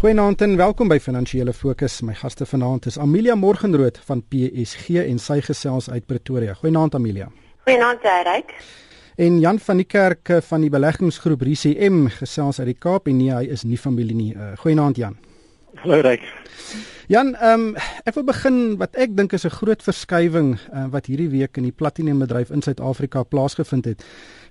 Goeienaand en welkom by Finansiële Fokus. My gaste vanaand is Amelia Morgenrood van PSG en sy gesels uit Pretoria. Goeienaand Amelia. Goeienaand Ryk. En Jan van die Kerk van die beleggingsgroep RCM gesels uit die Kaap en nee, hy is nie familie nie. Uh, Goeienaand Jan. Hallo Ryk. Jan, ehm um, ek wil begin wat ek dink is 'n groot verskywing uh, wat hierdie week in die platinumbedryf in Suid-Afrika plaasgevind het.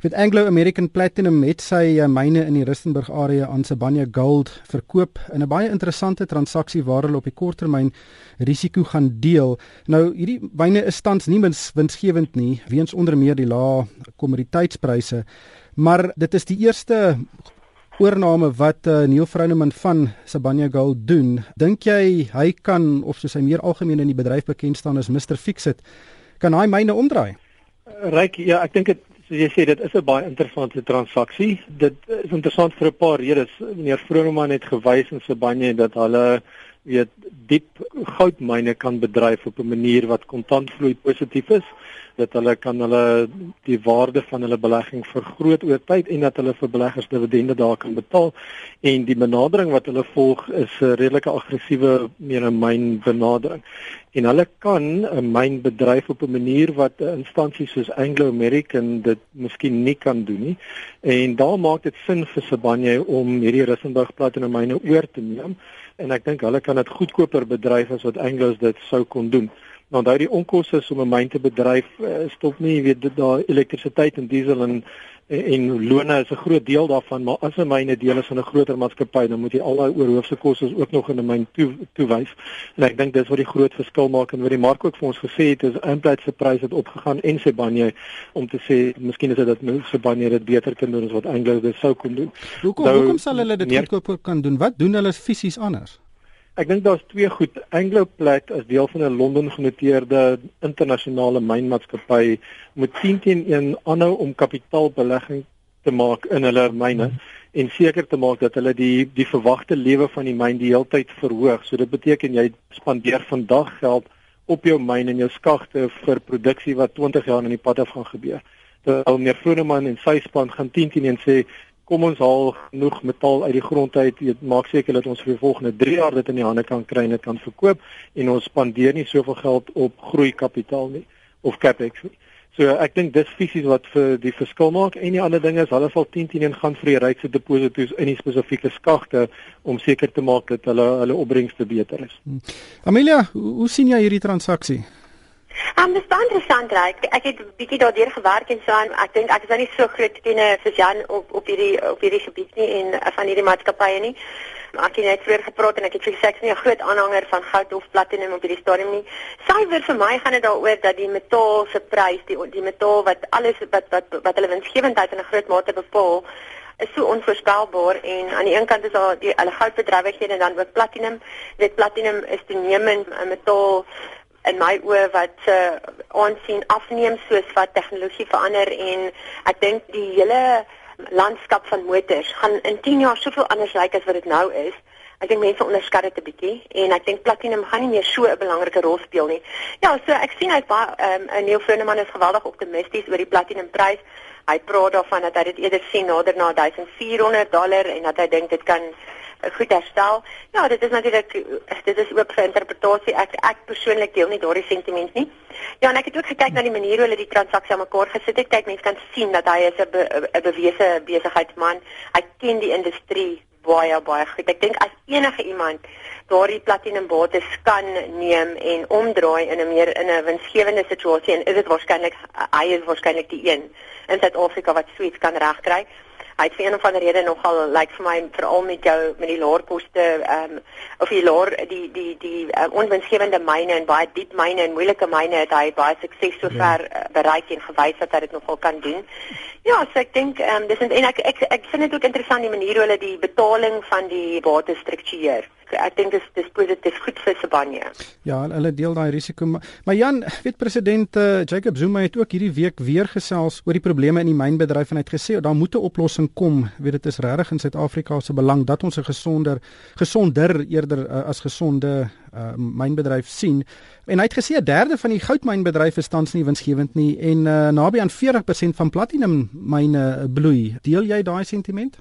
Met Anglo American Platinum het sy uh, myne in die Rustenburg area aan Sibanye Gold verkoop in 'n baie interessante transaksie waar hulle op die korttermyn risiko gaan deel. Nou hierdie myne is tans nie mins winsgewend nie weens onder meer die lae kommoditeitspryse, maar dit is die eerste oorname wat uh, Neil Vrouneman van Sibanye Gold doen, dink jy hy kan of soos hy meer algemeen in die bedryf bekend staan as Mr Fixit, kan hy myne omdraai? Ryk, ja, ek dink dit soos jy sê dit is 'n baie interessante transaksie. Dit is interessant vir 'n paar redes. Meneer Vrouneman het gewys in Sibanye dat hulle weet diep goudmyne kan bedryf op 'n manier wat kontantvloei positief is dat hulle kan hulle die waarde van hulle belegging vergroot oor tyd en dat hulle vir beleggers dividende daar kan betaal. En die benadering wat hulle volg is 'n redelike aggressiewe meer 'n myn benadering. En hulle kan 'n myn bedryf op 'n manier wat 'n instansie soos Anglo American dit miskien nie kan doen nie. En daar maak dit sin vir Sibanye om hierdie Rissenburg platinum myne oor te neem. En ek dink hulle kan dit goedkoper bedryf as wat Anglos dit sou kon doen. Nou daai die onkoste om 'n myn te bedryf eh, stop nie, jy weet dit daar elektrisiteit en diesel en en lone is 'n groot deel daarvan, maar as 'n myne deel is van 'n groter maatskappy, dan moet jy al daai oorhoofse kostes ook nog in 'n myn toe toewys. En ek dink dis wat die groot verskil maak en wat die mark ook vir ons gesê het is Implats se prys het opgegaan en sê Banye om te sê miskien is dit dat mense Banye dit beter kan doen as wat Anglo dit sou kon doen. Hoekom nou, hoekom sal hulle dit goedkoper kan doen? Wat doen hulle fisies anders? Ek dink daar's twee goed. Anglo Plat as deel van 'n Londen genoteerde internasionale mynmaatskappy moet 10 teen 1 aanhou om kapitaalbelegging te maak in hulle myne hmm. en seker te maak dat hulle die die verwagte lewe van die myn die heeltyd verhoog. So dit beteken jy spandeer vandag geld op jou myn en jou skagte vir produksie wat 20 jaar in die pad af gaan gebeur. Terwyl meneer Vroneman en sy span gaan 10 teen 1 sê kom ons haal genoeg metaal uit die grond uit. Dit maak seker dat ons vir die volgende 3 jaar dit in die hande kan kry en dit kan verkoop en ons spandeer nie soveel geld op groei kapitaal nie of capex nie. So ek dink dis fisies wat vir die verskil maak en die ander ding is hulle sal 10 teen 1 gaan vir die rykste deposito's in die spesifieke skagte om seker te maak dat hulle hulle opbrengste beter is. Hmm. Amelia, hoe, sien jy hierdie transaksie? Um, dis baie interessant, Ryk. Ek het bietjie daardeur gewerk en so aan. Ek dink ek is nou nie so groot kenner soos Jan op op hierdie op hierdie gebied nie en uh, van hierdie maatskappye nie. Maar ek het net vroeër gepraat en ek het ek is nie 'n groot aanhanger van goud of platinum op hierdie stadium nie. Syfer vir my gaan dit daaroor dat die metaal se prys, die die metaal wat alles wat wat wat hulle winsgewendheid in 'n groot mate bepaal is so onvoorspelbaar en aan die een kant is daar die hulle goudbedrywighede en dan ook platinum. Dit platinum is toenemend 'n metaal in my oë wat uh, aansien afneem soos wat tegnologie verander en ek dink die hele landskap van motors gaan in 10 jaar soveel anders lyk as wat dit nou is. Ek dink mense onderskat dit 'n bietjie en ek dink platinum gaan nie meer so 'n belangrike rol speel nie. Ja, so ek sien hy's baie ehm um, Neil Froneman is geweldig optimisties oor die platinum prys. Hy praat daarvan dat hy dit eerder sien nader na 1400 dollar en dat hy dink dit kan goed herstel. Ja, dit is natuurlik dit is ook vir interpretasie. Ek ek persoonlik deel nie daardie sentiment nie. Ja, en ek het ook gekyk na die manier hoe hulle die transaksie aan mekaar gesit het. Kyk, mense kan sien dat hy is 'n 'n bewese besigheidsman. Hy ken die industrie baie baie goed. Ek dink as enige iemand daardie platinum bates kan neem en omdraai in 'n meer in 'n winsgewende situasie en is dit waarskynlik hy is waarskynlik die een in Suid-Afrika wat suits kan regkry hy het vir een of ander rede nogal lyk like vir my veral met jou met die laer koste ehm um, of die laer die die die uh, onwinsgewende myne en baie diep myne en moeilike myne het hy baie sukses sover ja. uh, bereik en gewys dat hy dit nogal kan doen. Ja, so ek dink ehm um, dis en ek ek, ek vind dit ook interessant die manier hoe hulle die betaling van die bates struktureer ek dink dis dis positief goed vir Sibanye. Ja, hulle deel daai risiko maar, maar Jan, weet president uh, Jacob Zuma het ook hierdie week weer gesels oor die probleme in die mynbedryf en hy het gesê daar moet 'n oplossing kom. Weet dit is regtig in Suid-Afrika se belang dat ons 'n gesonder gesonder eerder uh, as gesonde uh, mynbedryf sien. En hy het gesê 'n derde van die goudmynbedryf is tans nie winsgewend nie en uh, naby aan 40% van platinum myne bloei. Deel jy daai sentiment?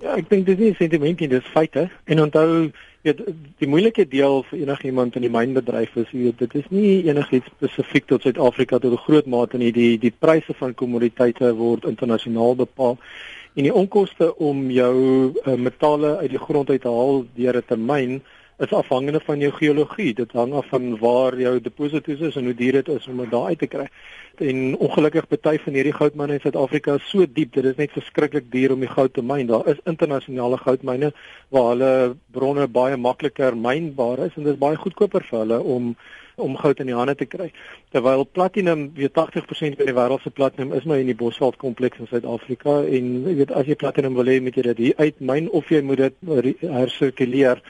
Ja, ek dink dis nie sentimentie, dis feite. En onthou, weet die moeilike deel vir enigiemand in die mynbedryf is, weet, dit is nie enigiets spesifiek tot Suid-Afrika tot 'n groot mate nie. Die die pryse van kommoditeite word internasionaal bepaal en die onkoste om jou uh, metale uit die grond uit te haal deur 'n termyn is afhangende van jou geologie. Dit hang af van waar jou deposito's is en hoe duur dit is om dit daar uit te kry. En ongelukkig party van hierdie goudmyne in Suid-Afrika is so diep dat dit net verskriklik duur om die goud te myn. Daar is internasionale goudmyne waar hulle bronne baie makliker mynbaar is en dit is baie goedkoper vir hulle om om goud in die hande te kry. Terwyl platinum, weet 80% van die wêreld se platinum is maar in die Bosveld kompleks in Suid-Afrika en jy weet as jy platinum wil hê, moet jy dit hier uitmyn of jy moet dit hersirkuleer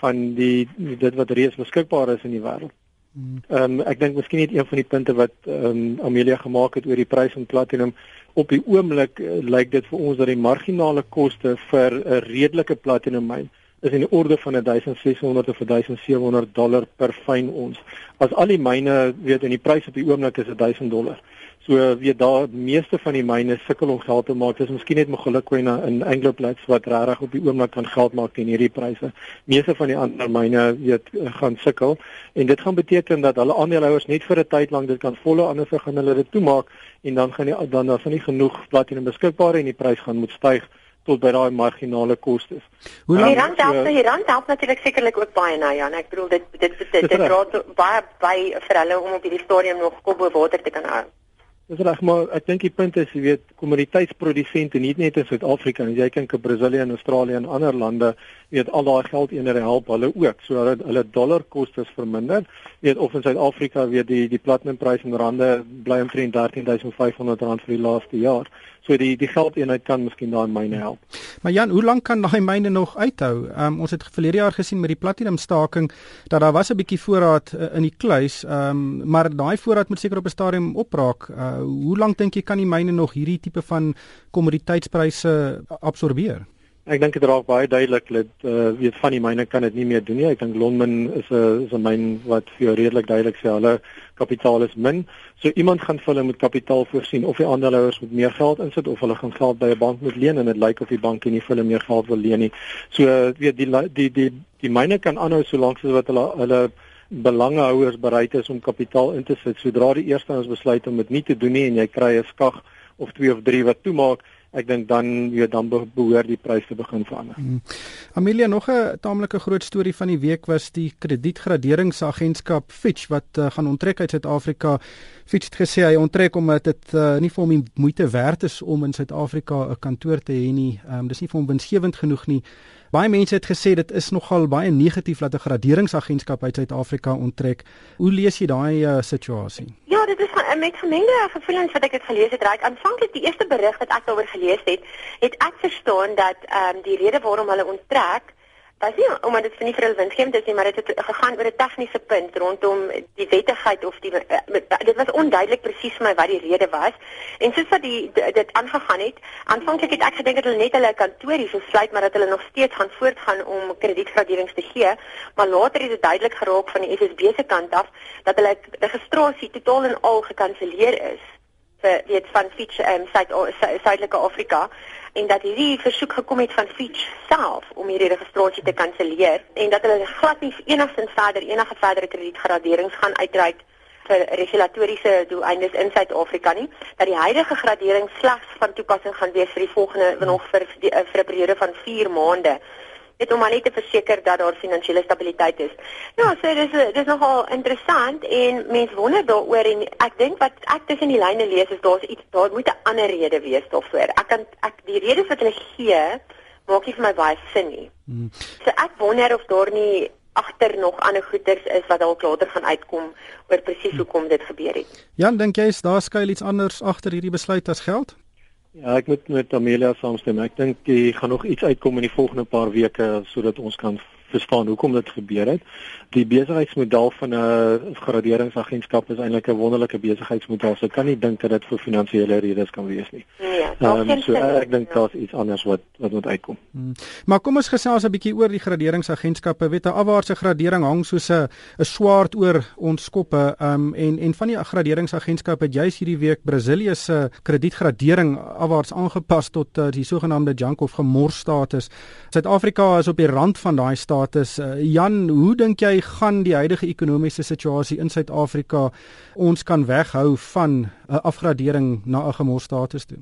van die dit wat reeds beskikbaar is in die wêreld. Hmm. Ehm um, ek dink miskien net een van die punte wat ehm um, Amelia gemaak het oor die prys van platinum op die oomblik uh, lyk dit vir ons dat die marginale koste vir 'n redelike platinum myn is in die orde van 1600 of 1700 dollar per fyn ons. As al die myne weet in die prys op die oomblik is 1000 dollar. So weet daar meeste van die myne sukkel om geld te maak. Dis miskien net Mogalakwena in Anglo-Plat wat regtig op die oomblik kan geld maak teen hierdie pryse. Meeste van die ander myne weet gaan sukkel en dit gaan beteken dat hulle aandeelhouers net vir 'n tyd lank dit kan volle anders gaan hulle dit toemaak en dan gaan die dan van nie genoeg platinum beskikbaar en die prys gaan moet styg tot by daai marginale kostes. Hoe lank rand help um, die rand help natuurlik sekerlik ook baie nou Jan. Ek bedoel dit dit dit, dit, dit dra baie by vir hulle om op hierdie stadium nog kop bo water te kan hou. Dis reg, maar ek dink die punt is, jy weet, kommoditeitsprodusente nie net in Suid-Afrika nie, jy kyk in Brasilië en Australië en ander lande, jy weet al daai geld eenere help hulle ook. So hulle hulle dollarkoste verminder. Jy weet of in Suid-Afrika weet die die platinumprys in rande bly omtrent 13500 rand vir die laaste jaar. So die die geldeenheid kan miskien daai myne help. Maar Jan, hoe lank kan daai myne nog uithou? Um, ons het verlede jaar gesien met die platinum staking dat daar was 'n bietjie voorraad uh, in die kluis, um, maar daai voorraad moet seker op 'n stadium opraak. Uh, hoe lank dink jy kan die myne nog hierdie tipe van kommoditeitspryse absorbeer? Ek dink dit raak baie duidelik dat uh weet van die myne kan dit nie meer doen nie. Ek dink Lonmin is 'n is 'n myn wat vir jou redelik duidelik sê hulle kapitaal is min. So iemand gaan vir hulle met kapitaal voorsien of die aandeelhouers moet meer geld insit of hulle gaan geld by 'n bank moet leen en dit lyk of die banke nie vir hulle meer geld wil leen nie. So weet die die die die myne kan aanhou solank as wat hulle hulle belangehouers bereid is om kapitaal in te sit. Sodra die eerste ons besluit om dit nie te doen nie en jy kry 'n skag of 2 of 3 wat toemaak ek dink dan jy dan behoort die pryse begin verander. Hmm. Amelia nog 'n taamlike groot storie van die week was die kredietgraderingsagentskap Fitch wat uh, gaan onttrek uit Suid-Afrika. Fitch het gesê hy onttrek omdat dit uh, nie vir hom moeite werd is om in Suid-Afrika 'n kantoor te hê nie. Um, dis nie vir hom winsgewend genoeg nie. Baie mense het gesê dit is nogal baie negatief dat 'n graderingsagentskap uit Suid-Afrika onttrek. Hoe lees jy daai uh, situasie? Ja, dit is met gemengde gevoelens wat ek dit gelees het. Ryk aanvanklik die eerste berig wat ek daaroor gelees het, het ek verstaan dat ehm um, die rede waarom hulle onttrek was nie omdat dit vir nie vir hulle winsgewend is nie, maar dit het gegaan oor 'n tegniese punt rondom die wettigheid of die uh, dit was onduidelik presies vir my wat die rede was. En soos wat die dit aangegaan het, aanvanklik het ek gedink dat hulle net hulle kantoor hier gesluit, maar dat hulle nog steeds gaan voortgaan om kredietgraderings te gee, maar later het dit duidelik geraak van die FSB se kant af dat hulle registrasie totaal en al gekanselleer is vir weet van Fitch ehm um, Suidelike Afrika en dat hierdie versoek gekom het van Fitch self om hierdie registrasie te kanselleer en dat hulle glad nie enigstens verder enige verdere kredietgraderings gaan uitreik vir regulatoriese doeleindes in Suid-Afrika nie dat die huidige gradering slegs van toepassing gaan wees vir die volgende nog vir die, vir 'n periode van 4 maande net om net te verseker dat daar finansiële stabiliteit is. Ja, so dis dis nogal interessant en mense wonder daaroor en ek dink wat ek tussen die lyne lees is daar's iets daar moet 'n ander rede wees daarvoor. Ek kan ek die redes wat hulle gee maak nie vir my baie sin nie. Hmm. So ek wonder of daar nie agter nog ander goeders is wat dalk later gaan uitkom oor presies hoekom dit gebeur het. Jan, dink jy is daar skuil iets anders agter hierdie besluit as geld? Ja, ek moet met Amelia saamstem. Ek dink jy gaan nog iets uitkom in die volgende paar weke sodat ons kan verstaan hoekom dit gebeur het. Die besigheidsmodel van 'n graderingsagentskap is eintlik 'n wonderlike besigheidsmodel. So ek kan nie dink dat dit vir finansiële redes kan wees nie. Nee, um, so ek dink daar's iets anders wat wat moet uitkom. Hmm. Maar kom ons gesels 'n bietjie oor die graderingsagentskappe. Weet 'n afwaartse gradering hang soos 'n 'n swaard oor ons koppe. Um en en van die graderingsagentskappe het juis hierdie week Brasilië se kredietgradering afwaarts aangepas tot uh, die sogenaamde junk of gemors status. Suid-Afrika is op die rand van daai status. Uh, Jan, hoe dink jy gaan die huidige ekonomiese situasie in Suid-Afrika ons kan weghou van 'n uh, afgradering na 'n gemors status toe?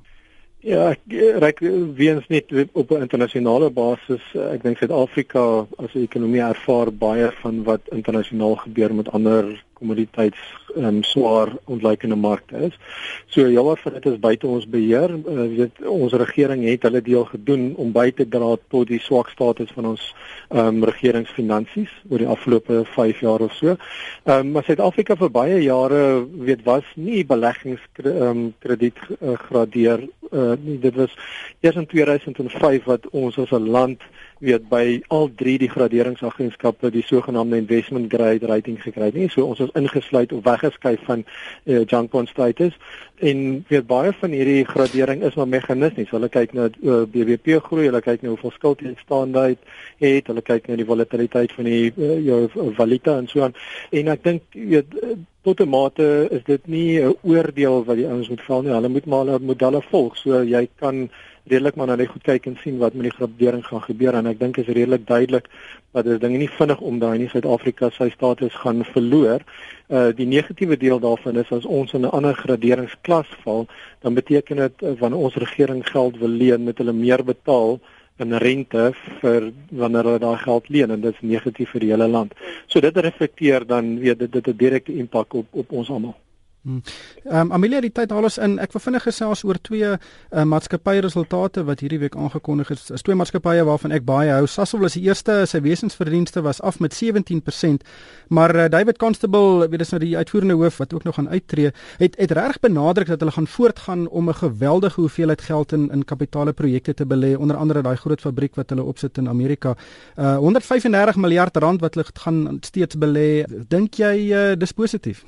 Ja, ek reik weens net op 'n internasionale basis. Ek dink Suid-Afrika as 'n ekonomie ervaar baie van wat internasionaal gebeur met ander kommoditeits um, swaar ontleikende markte is. So jammer vir dit is buite ons beheer. Uh, weet ons regering het hulle deel gedoen om by te dra tot die swak status van ons um, regeringsfinansies oor die afgelope 5 jaar of so. Um, maar Suid-Afrika vir baie jare weet was nie beleggingskrediet um, uh, gradeer uh, nie. Dit was eers in 2005 wat ons as 'n land weet by al drie die graderingsagentskappe die sogenaamde investment grade rating gekry het. Nie so ons is ingesluit of weggeskuif van uh, junk bond status en weet baie van hierdie gradering is maar meganismies. Hulle kyk na uh, eh, BBP groei, hulle kyk na hoeveel skuld jy staanheid het, hulle kyk na die volatiliteit van die uh, jou valuta en so aan. En ek dink weet tot 'n mate is dit nie 'n oordeel wat die ouens moet val nie. Hulle moet maar hulle modelle volg. So jy kan redelik maar na net goed kyk en sien wat met die gradering gaan gebeur en ek dink is redelik duidelik dat dit dinge nie vinnig omdraai nie. Suid-Afrika sy status gaan verloor. Uh die negatiewe deel daarvan is as ons in 'n ander graderingsklas val, dan beteken dit uh, wanneer ons regering geld wil leen, moet hulle meer betaal in rente vir wanneer hulle daai geld leen en dit is negatief vir die hele land. So dit reflekteer dan weet dit dit 'n direkte impak op op ons almal. Hmm. Ehm um, Amelia die tyd haal ons in. Ek wil vinnig gesels oor twee uh, maatskappye resultate wat hierdie week aangekondig is. Is twee maatskappye waarvan ek baie hou. Sasol is die eerste, sy wesensverdienste was af met 17%, maar uh, David Constable, weet dis nou die uitvoerende hoof wat ook nog gaan uittreë, het het reg benadruk dat hulle gaan voortgaan om 'n geweldige hoeveelheid geld in in kapitale projekte te belê, onder andere daai groot fabriek wat hulle opsit in Amerika. Uh 135 miljard rand wat hulle gaan steeds belê. Dink jy uh, dis positief?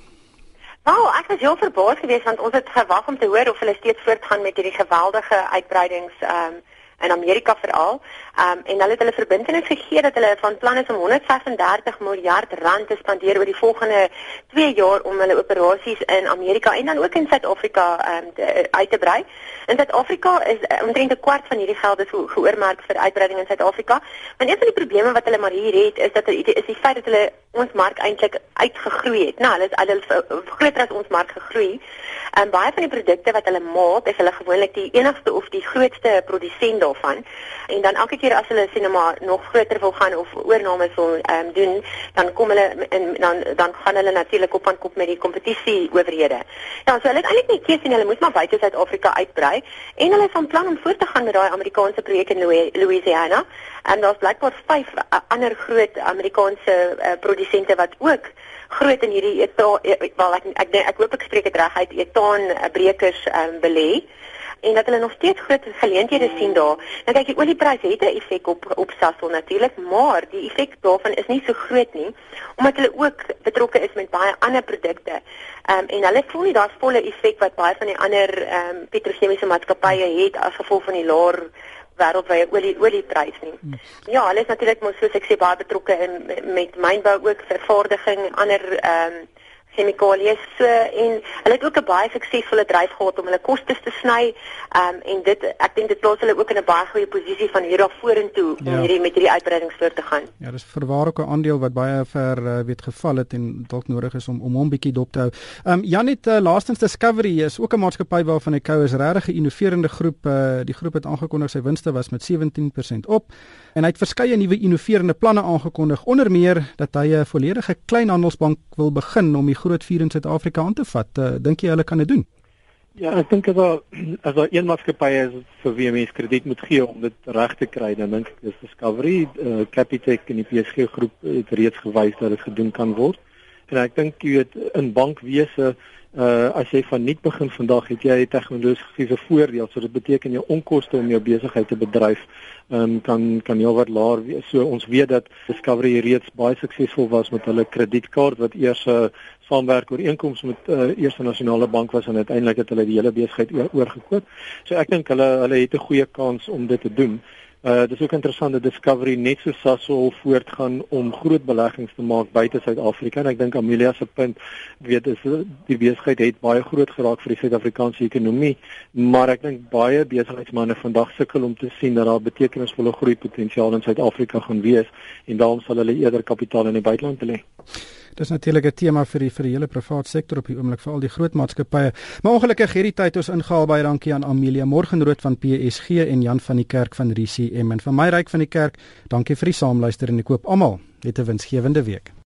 Nou, ek was heel verbaas geweest want ons het gewag om te hoor of hulle steeds voortgaan met hierdie geweldige uitbreidings ehm um, in Amerika veral. Ehm um, en hulle het hulle verbintenis gegee dat hulle van plan is om 135 miljard rand te spandeer oor die volgende 2 jaar om hulle operasies in Amerika en dan ook in Suid-Afrika ehm um, uit te brei. In Suid-Afrika is uh, omtrent 'n kwart van hierdie geld ge geoormerk vir uitbreiding in Suid-Afrika. Maar een van die probleme wat hulle maar hier het is dat hulle is die feit dat hulle ons mark eintlik uitgegroei het. Nou, hulle is hulle groter as ons mark gegroei. En baie van die produkte wat hulle maak, is hulle gewoonlik die enigste of die grootste produsent daarvan. En dan elke keer as hulle sien maar nog groter wil gaan of oornames wil ehm um, doen, dan kom hulle en dan dan gaan hulle natuurlik op aan kop met die kompetisie owerhede. Ja, so hulle het eintlik nie keuse nie, hulle moet maar buite Suid-Afrika uitbrei en hulle is van plan om voort te gaan met daai Amerikaanse projek in Louisiana. En daar's blykbaar vyf uh, ander groot Amerikaanse uh, produsente wat ook groot in hierdie etaan wel ek ek ek, ek hoop ek spreek dit reg uit etaan brekers um, belê en dat hulle nog steeds groot geleenthede sien daar. Nou kyk, die oliepryse het 'n effek op op Sasol natuurlik, maar die effek daarvan is nie so groot nie omdat hulle ook betrokke is met baie ander produkte. Ehm um, en hulle voel nie daai volle effek wat baie van die ander ehm um, petrochemiese maatskappye het as gevolg van die laer wêreldwye olie oliepryse nie. Hmm. Ja, hulle is natuurlik mos soos ek sê baie betrokke in met mynbou ook vervaardiging ander ehm um, chemikalieë so en hulle het ook 'n baie suksesvolle dryf gehad om hulle kostes te sny. Ehm um, en dit ek dink dit plaas hulle ook in 'n baie goeie posisie van hier af vorentoe ja. om hierdie met hierdie uitbreidings voort te gaan. Ja, dis verwaar ook 'n aandeel wat baie ver uh, weet geval het en dalk nodig is om om hom bietjie dop te hou. Ehm um, Janet uh, laastens Discovery is ook 'n maatskappy waarvan ek hou is regtig 'n innoverende groep. Uh, die groep het aangekondig sy winste was met 17% op en hy het verskeie nuwe innoverende planne aangekondig onder meer dat hy 'n volledige kleinhandelsbank wil begin om die groot vier in Suid-Afrika aan te vat. Uh, Dink jy hulle kan dit doen? Ja, ek dink as daar as daar een maatskappy is vir wie mens krediet moet gee om dit reg te kry, dan dink ek dis Discovery, uh, Capitec en die PSG groep het reeds gewys dat dit gedoen kan word. En ek dink jy weet in bankwese uh as jy van nuut begin vandag het jy tegnologiese voordeel so dit beteken jou onkoste om jou besigheid te bedryf um, kan kan jou wat laer wees. So ons weet dat Discovery reeds baie suksesvol was met hulle kredietkaart wat eers 'n saamwerk ooreenkoms met uh, Eerste Nasionale Bank was en uiteindelik het hulle die hele besigheid oorgekoop. So ek dink hulle hulle het 'n goeie kans om dit te doen. Uh dis ook interessant dat Discovery net so Sasol voortgaan om groot beleggings te maak buite Suid-Afrika en ek dink Amelia se punt weet is die besigheid het baie groot geraak vir die Suid-Afrikaanse ekonomie, maar ek dink baie besigheidsmense vandag sukkel om te sien dat daar betekenisvolle groei potensiaal in Suid-Afrika gaan wees en daarom sal hulle eerder kapitaal in die buiteland lê. Dis natuurlik 'n tema vir die vir die hele privaat sektor op die oomblik vir al die groot maatskappye. Maar ongelukkig hierdie tyd ons ingehaal baie dankie aan Amelia Morgenrood van PSG en Jan van die Kerk van RCM en van my ryk van die kerk. Dankie vir die saamluister en ek koop almal 'n winsgewende week.